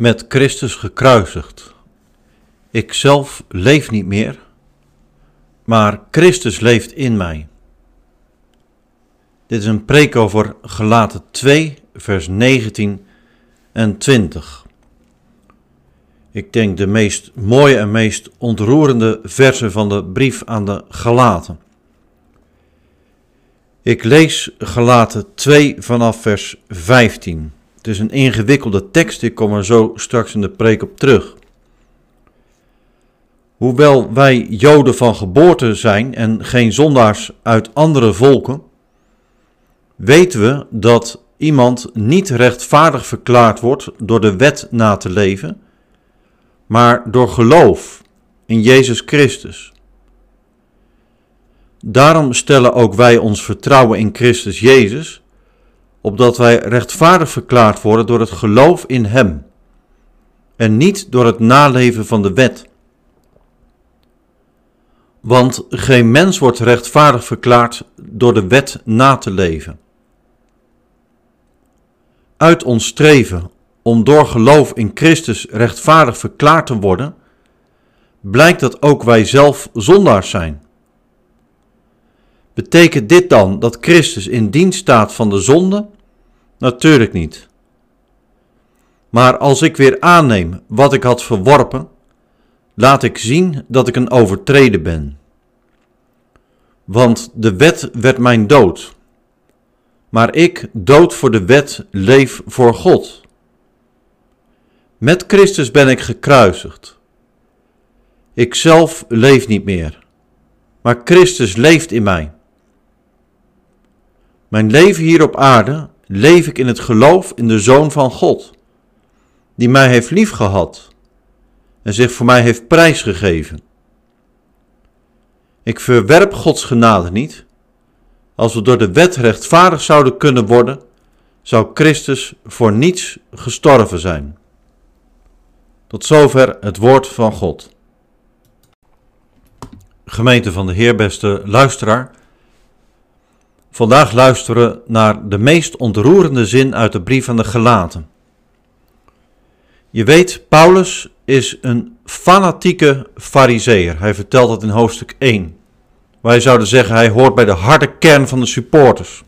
met Christus gekruisigd. Ik zelf leef niet meer, maar Christus leeft in mij. Dit is een preek over Gelaten 2, vers 19 en 20. Ik denk de meest mooie en meest ontroerende versen van de brief aan de Galaten. Ik lees Galaten 2 vanaf vers 15. Het is een ingewikkelde tekst, ik kom er zo straks in de preek op terug. Hoewel wij Joden van geboorte zijn en geen zondaars uit andere volken, weten we dat iemand niet rechtvaardig verklaard wordt door de wet na te leven, maar door geloof in Jezus Christus. Daarom stellen ook wij ons vertrouwen in Christus Jezus, opdat wij rechtvaardig verklaard worden door het geloof in Hem en niet door het naleven van de wet. Want geen mens wordt rechtvaardig verklaard door de wet na te leven. Uit ons streven om door geloof in Christus rechtvaardig verklaard te worden, blijkt dat ook wij zelf zondaars zijn. Betekent dit dan dat Christus in dienst staat van de zonde? Natuurlijk niet. Maar als ik weer aanneem wat ik had verworpen, laat ik zien dat ik een overtreden ben. Want de wet werd mijn dood. Maar ik, dood voor de wet, leef voor God. Met Christus ben ik gekruisigd. Ik zelf leef niet meer, maar Christus leeft in mij. Mijn leven hier op aarde leef ik in het geloof in de Zoon van God, die mij heeft liefgehad en zich voor mij heeft prijsgegeven. Ik verwerp Gods genade niet. Als we door de wet rechtvaardig zouden kunnen worden, zou Christus voor niets gestorven zijn. Tot zover het woord van God. Gemeente van de Heer, beste luisteraar. Vandaag luisteren naar de meest ontroerende zin uit de brief aan de Gelaten. Je weet, Paulus is een fanatieke fariseer. Hij vertelt het in hoofdstuk 1. Wij zouden zeggen, hij hoort bij de harde kern van de supporters.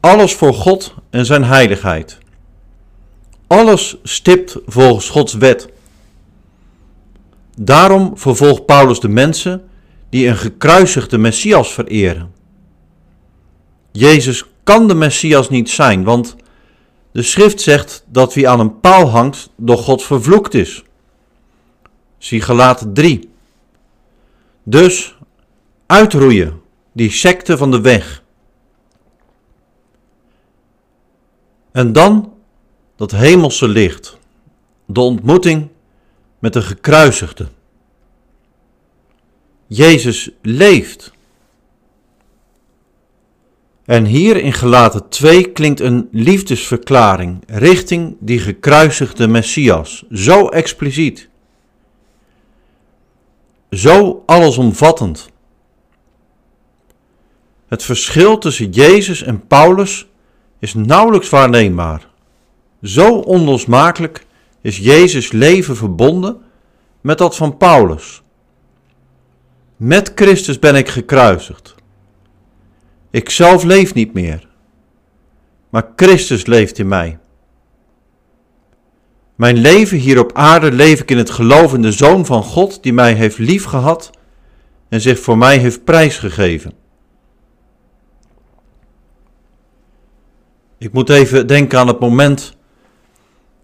Alles voor God en zijn heiligheid. Alles stipt volgens Gods wet. Daarom vervolgt Paulus de mensen die een gekruisigde Messias vereren. Jezus kan de Messias niet zijn, want de schrift zegt dat wie aan een paal hangt door God vervloekt is. Zie gelaten 3. Dus uitroeien die secte van de weg. En dan dat hemelse licht, de ontmoeting met de gekruisigde. Jezus leeft. En hier in Gelaten 2 klinkt een liefdesverklaring richting die gekruisigde Messias, zo expliciet. Zo allesomvattend. Het verschil tussen Jezus en Paulus is nauwelijks waarneembaar. Zo onlosmakelijk is Jezus leven verbonden met dat van Paulus. Met Christus ben ik gekruisigd. Ik zelf leef niet meer, maar Christus leeft in mij. Mijn leven hier op aarde leef ik in het geloof in de Zoon van God die mij heeft liefgehad en zich voor mij heeft prijsgegeven. Ik moet even denken aan het moment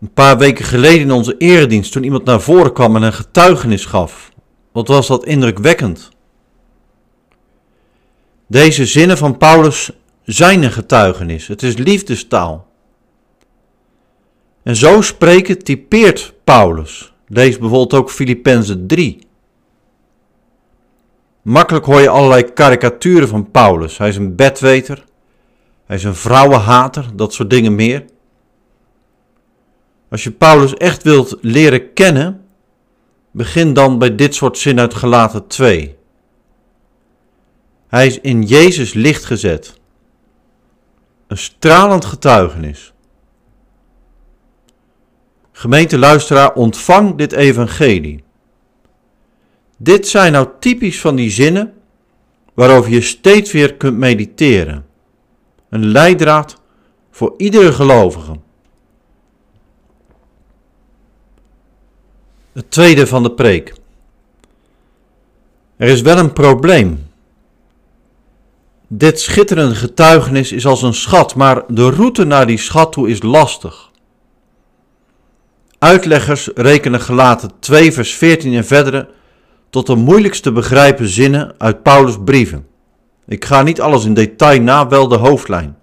een paar weken geleden in onze eredienst, toen iemand naar voren kwam en een getuigenis gaf. Wat was dat indrukwekkend? Deze zinnen van Paulus zijn een getuigenis. Het is liefdestaal. En zo spreken typeert Paulus. Lees bijvoorbeeld ook Filippenzen 3. Makkelijk hoor je allerlei karikaturen van Paulus. Hij is een bedweter. Hij is een vrouwenhater, dat soort dingen meer. Als je Paulus echt wilt leren kennen, begin dan bij dit soort zin uit Gelaten 2. Hij is in Jezus licht gezet. Een stralend getuigenis. Gemeente luisteraar, ontvang dit evangelie. Dit zijn nou typisch van die zinnen waarover je steeds weer kunt mediteren. Een leidraad voor iedere gelovige. Het tweede van de preek. Er is wel een probleem. Dit schitterende getuigenis is als een schat, maar de route naar die schat toe is lastig. Uitleggers rekenen gelaten 2 vers 14 en verdere tot de moeilijkst te begrijpen zinnen uit Paulus' brieven. Ik ga niet alles in detail na, wel de hoofdlijn.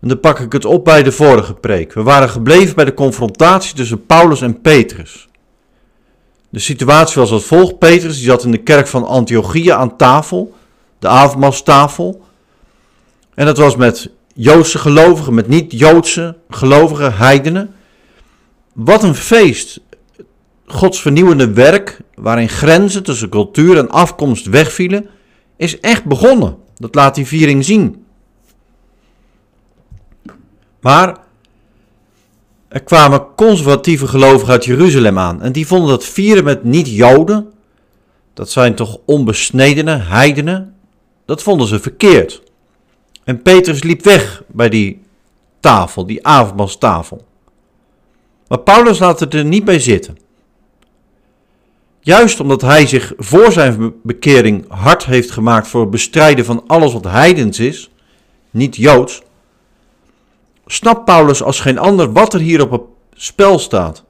En dan pak ik het op bij de vorige preek. We waren gebleven bij de confrontatie tussen Paulus en Petrus. De situatie was als volgt. Petrus die zat in de kerk van Antiochia aan tafel, de avondmaalstafel. En dat was met Joodse gelovigen, met niet-Joodse gelovigen, heidenen. Wat een feest. Gods vernieuwende werk, waarin grenzen tussen cultuur en afkomst wegvielen, is echt begonnen. Dat laat die viering zien. Maar er kwamen conservatieve gelovigen uit Jeruzalem aan en die vonden dat vieren met niet-Joden, dat zijn toch onbesnedenen, heidenen, dat vonden ze verkeerd. En Petrus liep weg bij die tafel, die avondmaalstafel. Maar Paulus laat het er niet bij zitten. Juist omdat hij zich voor zijn bekering hard heeft gemaakt voor het bestrijden van alles wat heidens is, niet joods, snapt Paulus als geen ander wat er hier op het spel staat.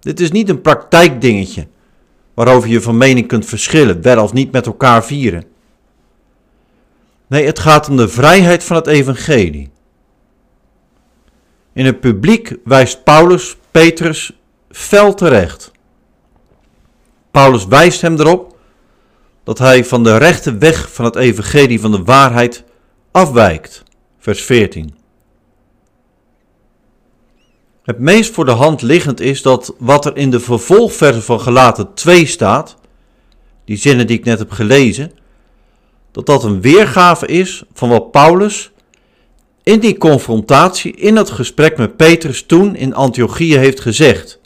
Dit is niet een praktijkdingetje waarover je van mening kunt verschillen, wel of niet met elkaar vieren. Nee, het gaat om de vrijheid van het evangelie. In het publiek wijst Paulus Petrus fel terecht. Paulus wijst hem erop dat hij van de rechte weg van het evangelie van de waarheid afwijkt. Vers 14. Het meest voor de hand liggend is dat wat er in de vervolgversen van Gelaten 2 staat, die zinnen die ik net heb gelezen, dat dat een weergave is van wat Paulus in die confrontatie, in dat gesprek met Petrus toen in Antiochië heeft gezegd.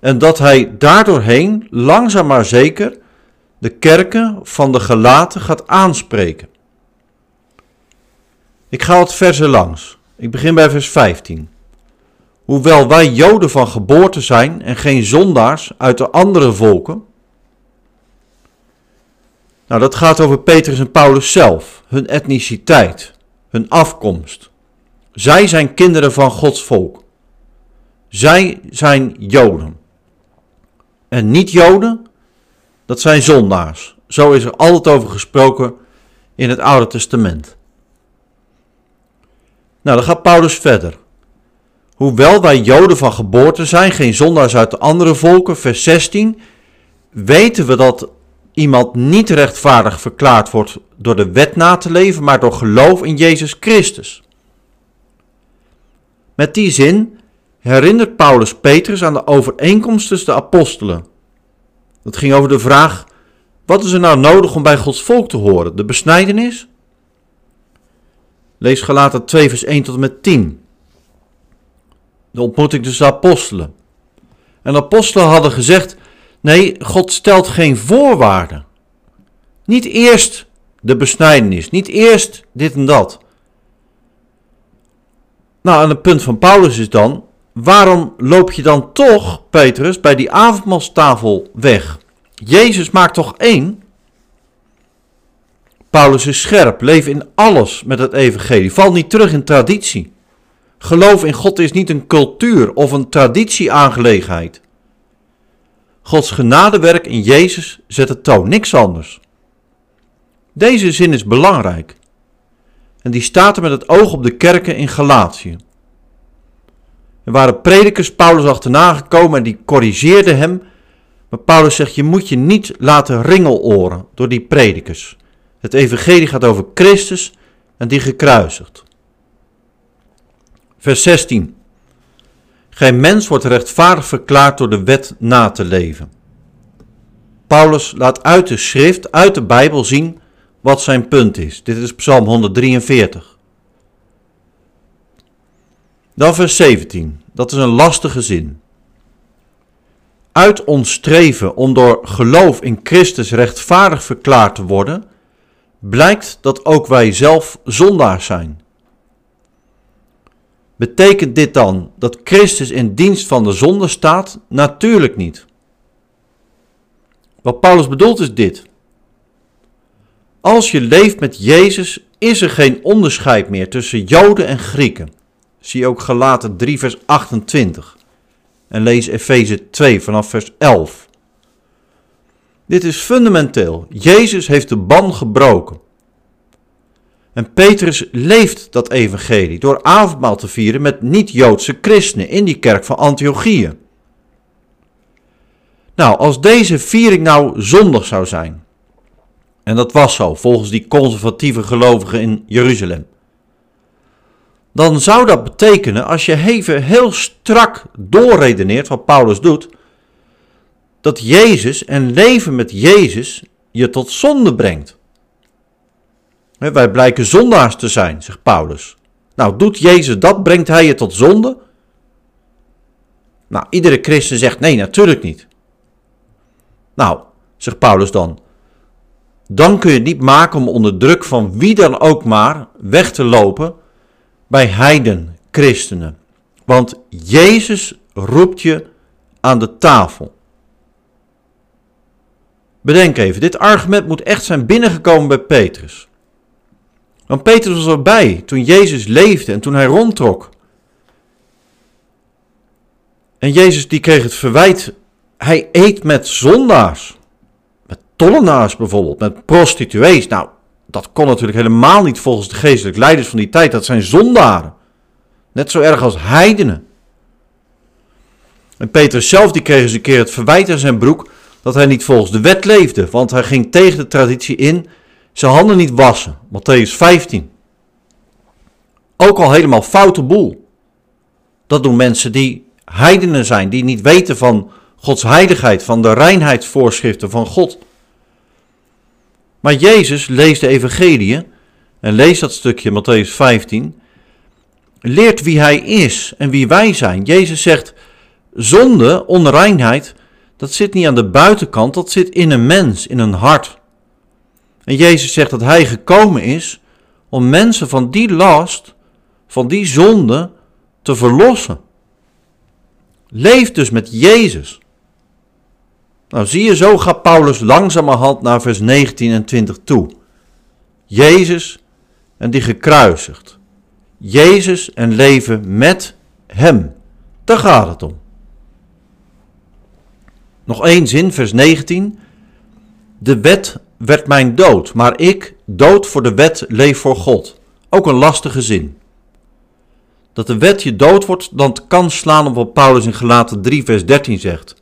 En dat hij daardoorheen langzaam maar zeker de kerken van de gelaten gaat aanspreken. Ik ga het versen langs. Ik begin bij vers 15. Hoewel wij Joden van geboorte zijn en geen zondaars uit de andere volken. Nou, dat gaat over Petrus en Paulus zelf, hun etniciteit, hun afkomst. Zij zijn kinderen van Gods volk. Zij zijn Joden. En niet-Joden, dat zijn zondaars. Zo is er altijd over gesproken in het Oude Testament. Nou, dan gaat Paulus verder. Hoewel wij Joden van geboorte zijn, geen zondaars uit de andere volken, vers 16, weten we dat iemand niet rechtvaardig verklaard wordt door de wet na te leven, maar door geloof in Jezus Christus. Met die zin herinnert Paulus Petrus aan de overeenkomst tussen de apostelen. Dat ging over de vraag: wat is er nou nodig om bij Gods volk te horen? De besnijdenis? Lees Galaten 2, vers 1 tot en met 10 de ontmoeting tussen de apostelen. En de apostelen hadden gezegd: nee, God stelt geen voorwaarden. Niet eerst de besnijdenis, niet eerst dit en dat. Nou, en het punt van Paulus is dan: waarom loop je dan toch, Petrus, bij die avondmaalstafel weg? Jezus maakt toch één? Paulus is scherp, leef in alles met het evangelie, val niet terug in traditie. Geloof in God is niet een cultuur of een traditieaangelegenheid. Gods genadewerk in Jezus zet het toon, niks anders. Deze zin is belangrijk. En die staat er met het oog op de kerken in Galatië. Er waren predikers Paulus achterna gekomen en die corrigeerden hem. Maar Paulus zegt, je moet je niet laten ringeloren door die predikers. Het evangelie gaat over Christus en die gekruisigd. Vers 16. Geen mens wordt rechtvaardig verklaard door de wet na te leven. Paulus laat uit de schrift, uit de Bijbel zien wat zijn punt is. Dit is Psalm 143. Dan vers 17, dat is een lastige zin. Uit ons streven om door geloof in Christus rechtvaardig verklaard te worden, blijkt dat ook wij zelf zondaars zijn. Betekent dit dan dat Christus in dienst van de zonde staat? Natuurlijk niet. Wat Paulus bedoelt is dit. Als je leeft met Jezus, is er geen onderscheid meer tussen Joden en Grieken. Zie ook Galaten 3, vers 28. En lees Efeze 2 vanaf vers 11. Dit is fundamenteel. Jezus heeft de ban gebroken. En Petrus leeft dat evangelie door avondmaal te vieren met niet-Joodse christenen in die kerk van Antiochië. Nou, als deze viering nou zondig zou zijn, en dat was zo volgens die conservatieve gelovigen in Jeruzalem, dan zou dat betekenen, als je even heel strak doorredeneert wat Paulus doet, dat Jezus en leven met Jezus je tot zonde brengt. Wij blijken zondaars te zijn, zegt Paulus. Nou, doet Jezus dat? Brengt hij je tot zonde? Nou, iedere christen zegt nee, natuurlijk niet. Nou, zegt Paulus dan, dan kun je het niet maken om onder druk van wie dan ook maar weg te lopen bij heiden christenen. Want Jezus roept je aan de tafel. Bedenk even, dit argument moet echt zijn binnengekomen bij Petrus. Want Petrus was erbij toen Jezus leefde en toen hij rondtrok. En Jezus die kreeg het verwijt, hij eet met zondaars. Met tollenaars bijvoorbeeld, met prostituees. Nou, dat kon natuurlijk helemaal niet volgens de geestelijke leiders van die tijd. Dat zijn zondaren. Net zo erg als heidenen. En Petrus zelf die kreeg eens een keer het verwijt aan zijn broek dat hij niet volgens de wet leefde. Want hij ging tegen de traditie in zijn handen niet wassen. Matthäus 15. Ook al helemaal foute boel. Dat doen mensen die heidenen zijn, die niet weten van Gods heiligheid, van de reinheidsvoorschriften van God. Maar Jezus leest de evangelie en leest dat stukje Matthäus 15, leert wie hij is en wie wij zijn. Jezus zegt, zonde, onreinheid, dat zit niet aan de buitenkant, dat zit in een mens, in een hart. En Jezus zegt dat hij gekomen is om mensen van die last, van die zonde, te verlossen. Leef dus met Jezus. Nou zie je, zo gaat Paulus langzamerhand naar vers 19 en 20 toe. Jezus en die gekruisigd. Jezus en leven met Hem. Daar gaat het om. Nog één zin, vers 19. De wet werd mijn dood, maar ik, dood voor de wet, leef voor God. Ook een lastige zin. Dat de wet je dood wordt, dan kan slaan op wat Paulus in Gelaten 3, vers 13 zegt.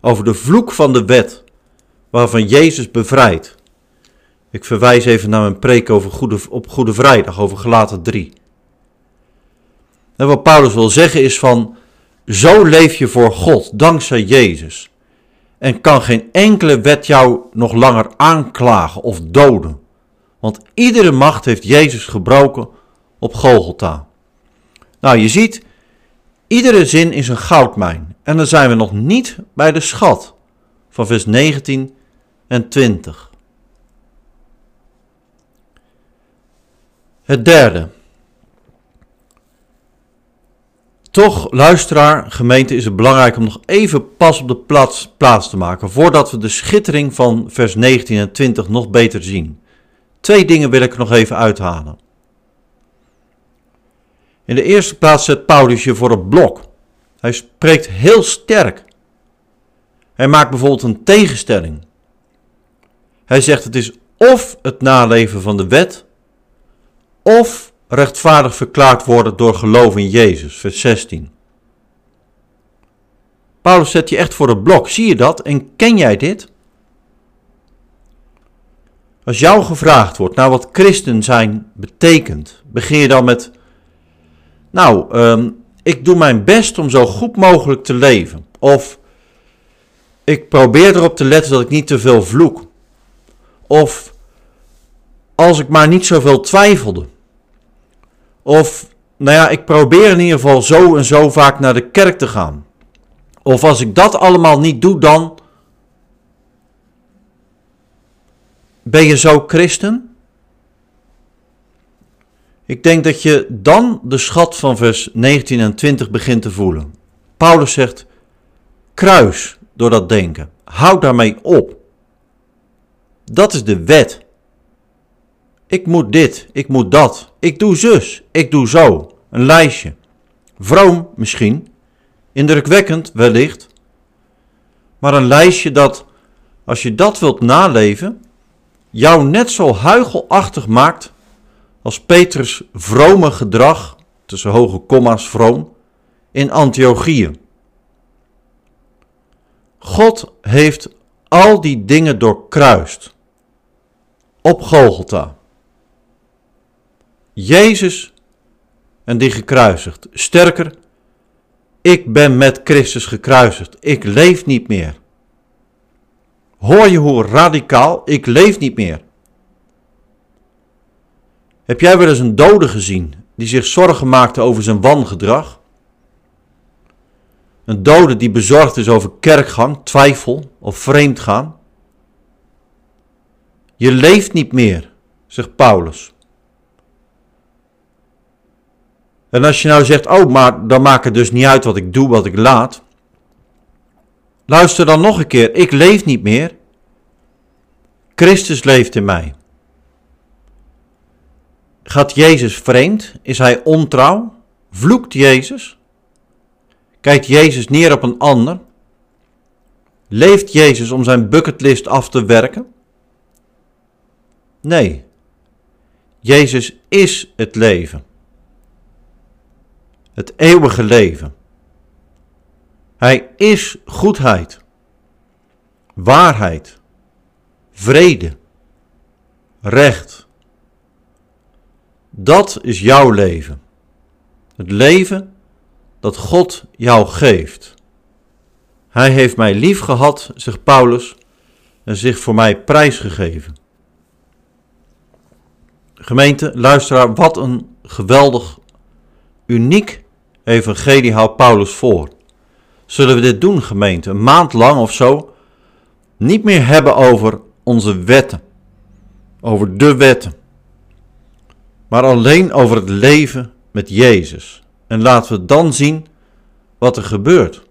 Over de vloek van de wet, waarvan Jezus bevrijdt. Ik verwijs even naar mijn preek over goede, op Goede Vrijdag, over Gelaten 3. En wat Paulus wil zeggen is van, zo leef je voor God, dankzij Jezus en kan geen enkele wet jou nog langer aanklagen of doden. Want iedere macht heeft Jezus gebroken op Golgotha. Nou, je ziet, iedere zin is een goudmijn. En dan zijn we nog niet bij de schat van vers 19 en 20. Het derde. Toch, luisteraar, gemeente, is het belangrijk om nog even pas op de plaats, te maken voordat we de schittering van vers 19 en 20 nog beter zien. Twee dingen wil ik nog even uithalen. In de eerste plaats zet Paulus je voor het blok. Hij spreekt heel sterk. Hij maakt bijvoorbeeld een tegenstelling. Hij zegt het is of het naleven van de wet, of rechtvaardig verklaard worden door geloof in Jezus, vers 16. Paulus zet je echt voor het blok. Zie je dat en ken jij dit? Als jou gevraagd wordt naar wat christen zijn betekent, begin je dan met: Nou, ehm, ik doe mijn best om zo goed mogelijk te leven. Of ik probeer erop te letten dat ik niet te veel vloek. Of als ik maar niet zoveel twijfelde. Of, nou ja, ik probeer in ieder geval zo en zo vaak naar de kerk te gaan. Of als ik dat allemaal niet doe, dan ben je zo christen? Ik denk dat je dan de schat van vers 19 en 20 begint te voelen. Paulus zegt: kruis door dat denken. Houd daarmee op. Dat is de wet. Ik moet dit, ik moet dat, ik doe zus, ik doe zo. Een lijstje. Vroom misschien, indrukwekkend wellicht, maar een lijstje dat, als je dat wilt naleven, jou net zo huigelachtig maakt als Petrus vrome gedrag, tussen hoge komma's vroom, in Antiochië. God heeft al die dingen doorkruist op Golgotha. Jezus en die gekruisigd. Sterker, ik ben met Christus gekruisigd. Ik leef niet meer. Hoor je hoe radicaal? Ik leef niet meer. Heb jij wel eens een dode gezien die zich zorgen maakte over zijn wangedrag? Een dode die bezorgd is over kerkgang, twijfel of vreemdgaan? Je leeft niet meer, zegt Paulus. En als je nou zegt, oh, maar dan maakt het dus niet uit wat ik doe, wat ik laat. Luister dan nog een keer, ik leef niet meer. Christus leeft in mij. Gaat Jezus vreemd? Is hij ontrouw? Vloekt Jezus? Kijkt Jezus neer op een ander? Leeft Jezus om zijn bucketlist af te werken? Nee. Jezus is het leven. Het eeuwige leven. Hij is goedheid, waarheid, vrede, recht. Dat is jouw leven. Het leven dat God jou geeft. Hij heeft mij lief gehad, zegt Paulus, en zich voor mij prijsgegeven. Gemeente, luisteraar, wat een geweldig, uniek evangelie houdt Paulus voor. Zullen we dit doen, gemeente, een maand lang of zo? Niet meer hebben over onze wetten, over de wetten, maar alleen over het leven met Jezus. En laten we dan zien wat er gebeurt.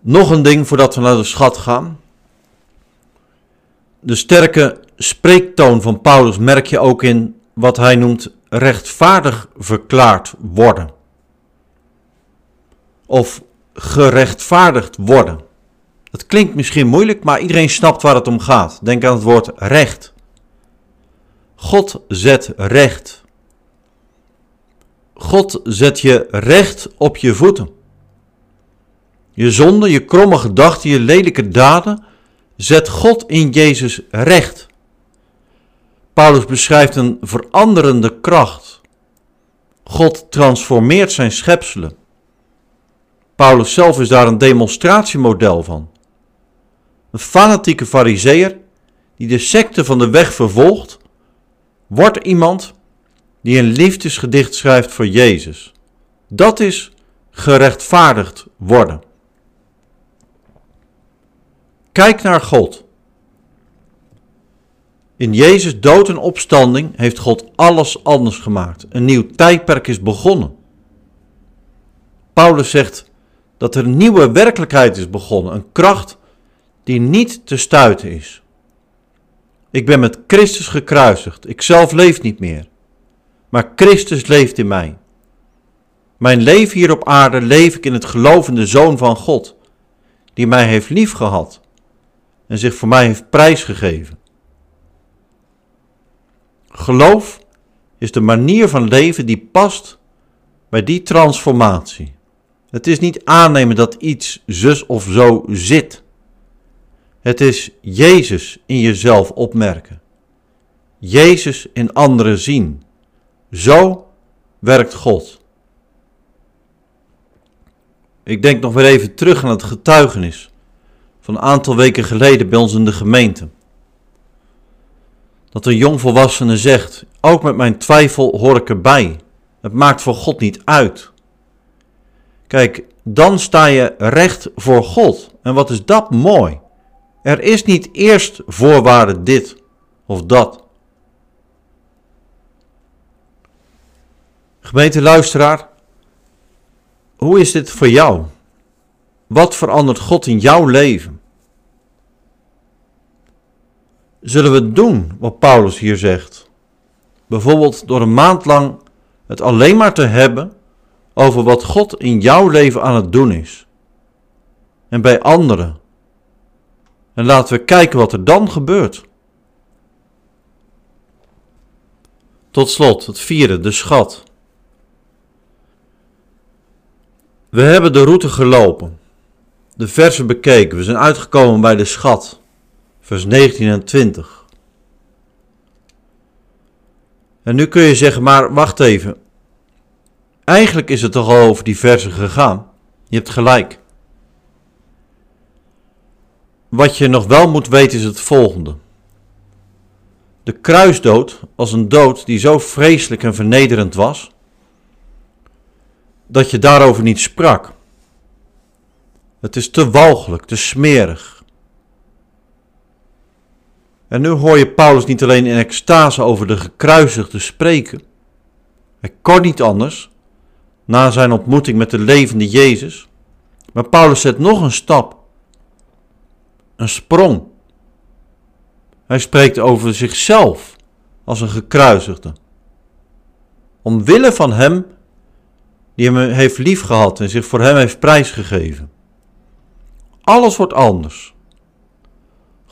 Nog een ding voordat we naar de schat gaan. De sterke spreektoon van Paulus merk je ook in wat hij noemt rechtvaardig verklaard worden. Of gerechtvaardigd worden. Dat klinkt misschien moeilijk, maar iedereen snapt waar het om gaat. Denk aan het woord recht. God zet recht. God zet je recht op je voeten. Je zonde, je kromme gedachten, je lelijke daden, zet God in Jezus recht. Paulus beschrijft een veranderende kracht. God transformeert zijn schepselen. Paulus zelf is daar een demonstratiemodel van. Een fanatieke fariseer die de secte van de weg vervolgt, wordt iemand die een liefdesgedicht schrijft voor Jezus. Dat is gerechtvaardigd worden. Kijk naar God. In Jezus dood en opstanding heeft God alles anders gemaakt. Een nieuw tijdperk is begonnen. Paulus zegt dat er een nieuwe werkelijkheid is begonnen, een kracht die niet te stuiten is. Ik ben met Christus gekruisigd. Ik zelf leef niet meer. Maar Christus leeft in mij. Mijn leven hier op aarde leef ik in het gelovende Zoon van God, die mij heeft liefgehad en zich voor mij heeft prijsgegeven. Geloof is de manier van leven die past bij die transformatie. Het is niet aannemen dat iets zus of zo zit. Het is Jezus in jezelf opmerken. Jezus in anderen zien. Zo werkt God. Ik denk nog weer even terug aan het getuigenis van een aantal weken geleden bij ons in de gemeente. Dat een jongvolwassene zegt: Ook met mijn twijfel hoor ik erbij. Het maakt voor God niet uit. Kijk, dan sta je recht voor God. En wat is dat mooi? Er is niet eerst voorwaarde dit of dat. Gemeente luisteraar, hoe is dit voor jou? Wat verandert God in jouw leven? Zullen we doen wat Paulus hier zegt? Bijvoorbeeld door een maand lang het alleen maar te hebben over wat God in jouw leven aan het doen is. En bij anderen. En laten we kijken wat er dan gebeurt. Tot slot, het vierde, de schat. We hebben de route gelopen, de versen bekeken, we zijn uitgekomen bij de schat, vers 19 en 20. En nu kun je zeggen, maar wacht even, Eigenlijk is het toch al over die versen gegaan. Je hebt gelijk. Wat je nog wel moet weten is het volgende. De kruisdood als een dood die zo vreselijk en vernederend was, dat je daarover niet sprak. Het is te walgelijk, te smerig. En nu hoor je Paulus niet alleen in extase over de gekruisigde spreken. Hij kon niet anders na zijn ontmoeting met de levende Jezus. Maar Paulus zet nog een stap, een sprong. Hij spreekt over zichzelf als een gekruisigde. Omwille van hem die hem heeft liefgehad en zich voor hem heeft prijsgegeven. Alles wordt anders.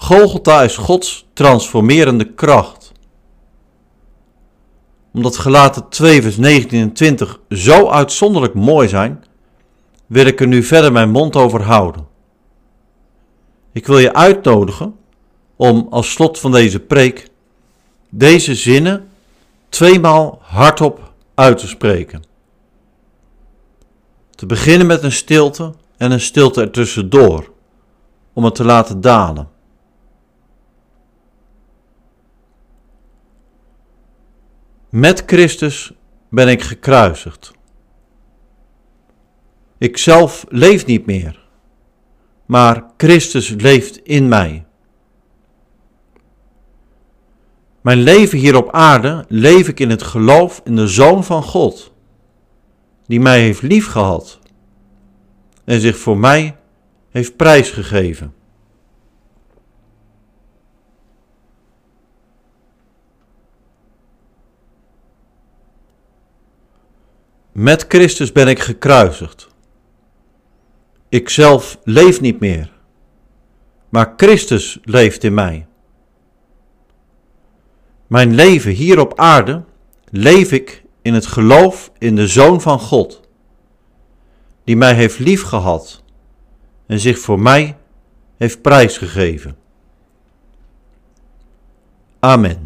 Golgotha is Gods transformerende kracht omdat gelaten 2 vers 19 en 20 zo uitzonderlijk mooi zijn, wil ik er nu verder mijn mond over houden. Ik wil je uitnodigen om als slot van deze preek deze zinnen tweemaal hardop uit te spreken. Te beginnen met een stilte en een stilte ertussendoor, om het te laten dalen. Met Christus ben ik gekruisigd. Ik zelf leef niet meer, maar Christus leeft in mij. Mijn leven hier op aarde leef ik in het geloof in de Zoon van God, die mij heeft liefgehad en zich voor mij heeft prijsgegeven. Met Christus ben ik gekruisigd. Ik zelf leef niet meer, maar Christus leeft in mij. Mijn leven hier op aarde leef ik in het geloof in de Zoon van God, die mij heeft liefgehad en zich voor mij heeft prijsgegeven. Amen.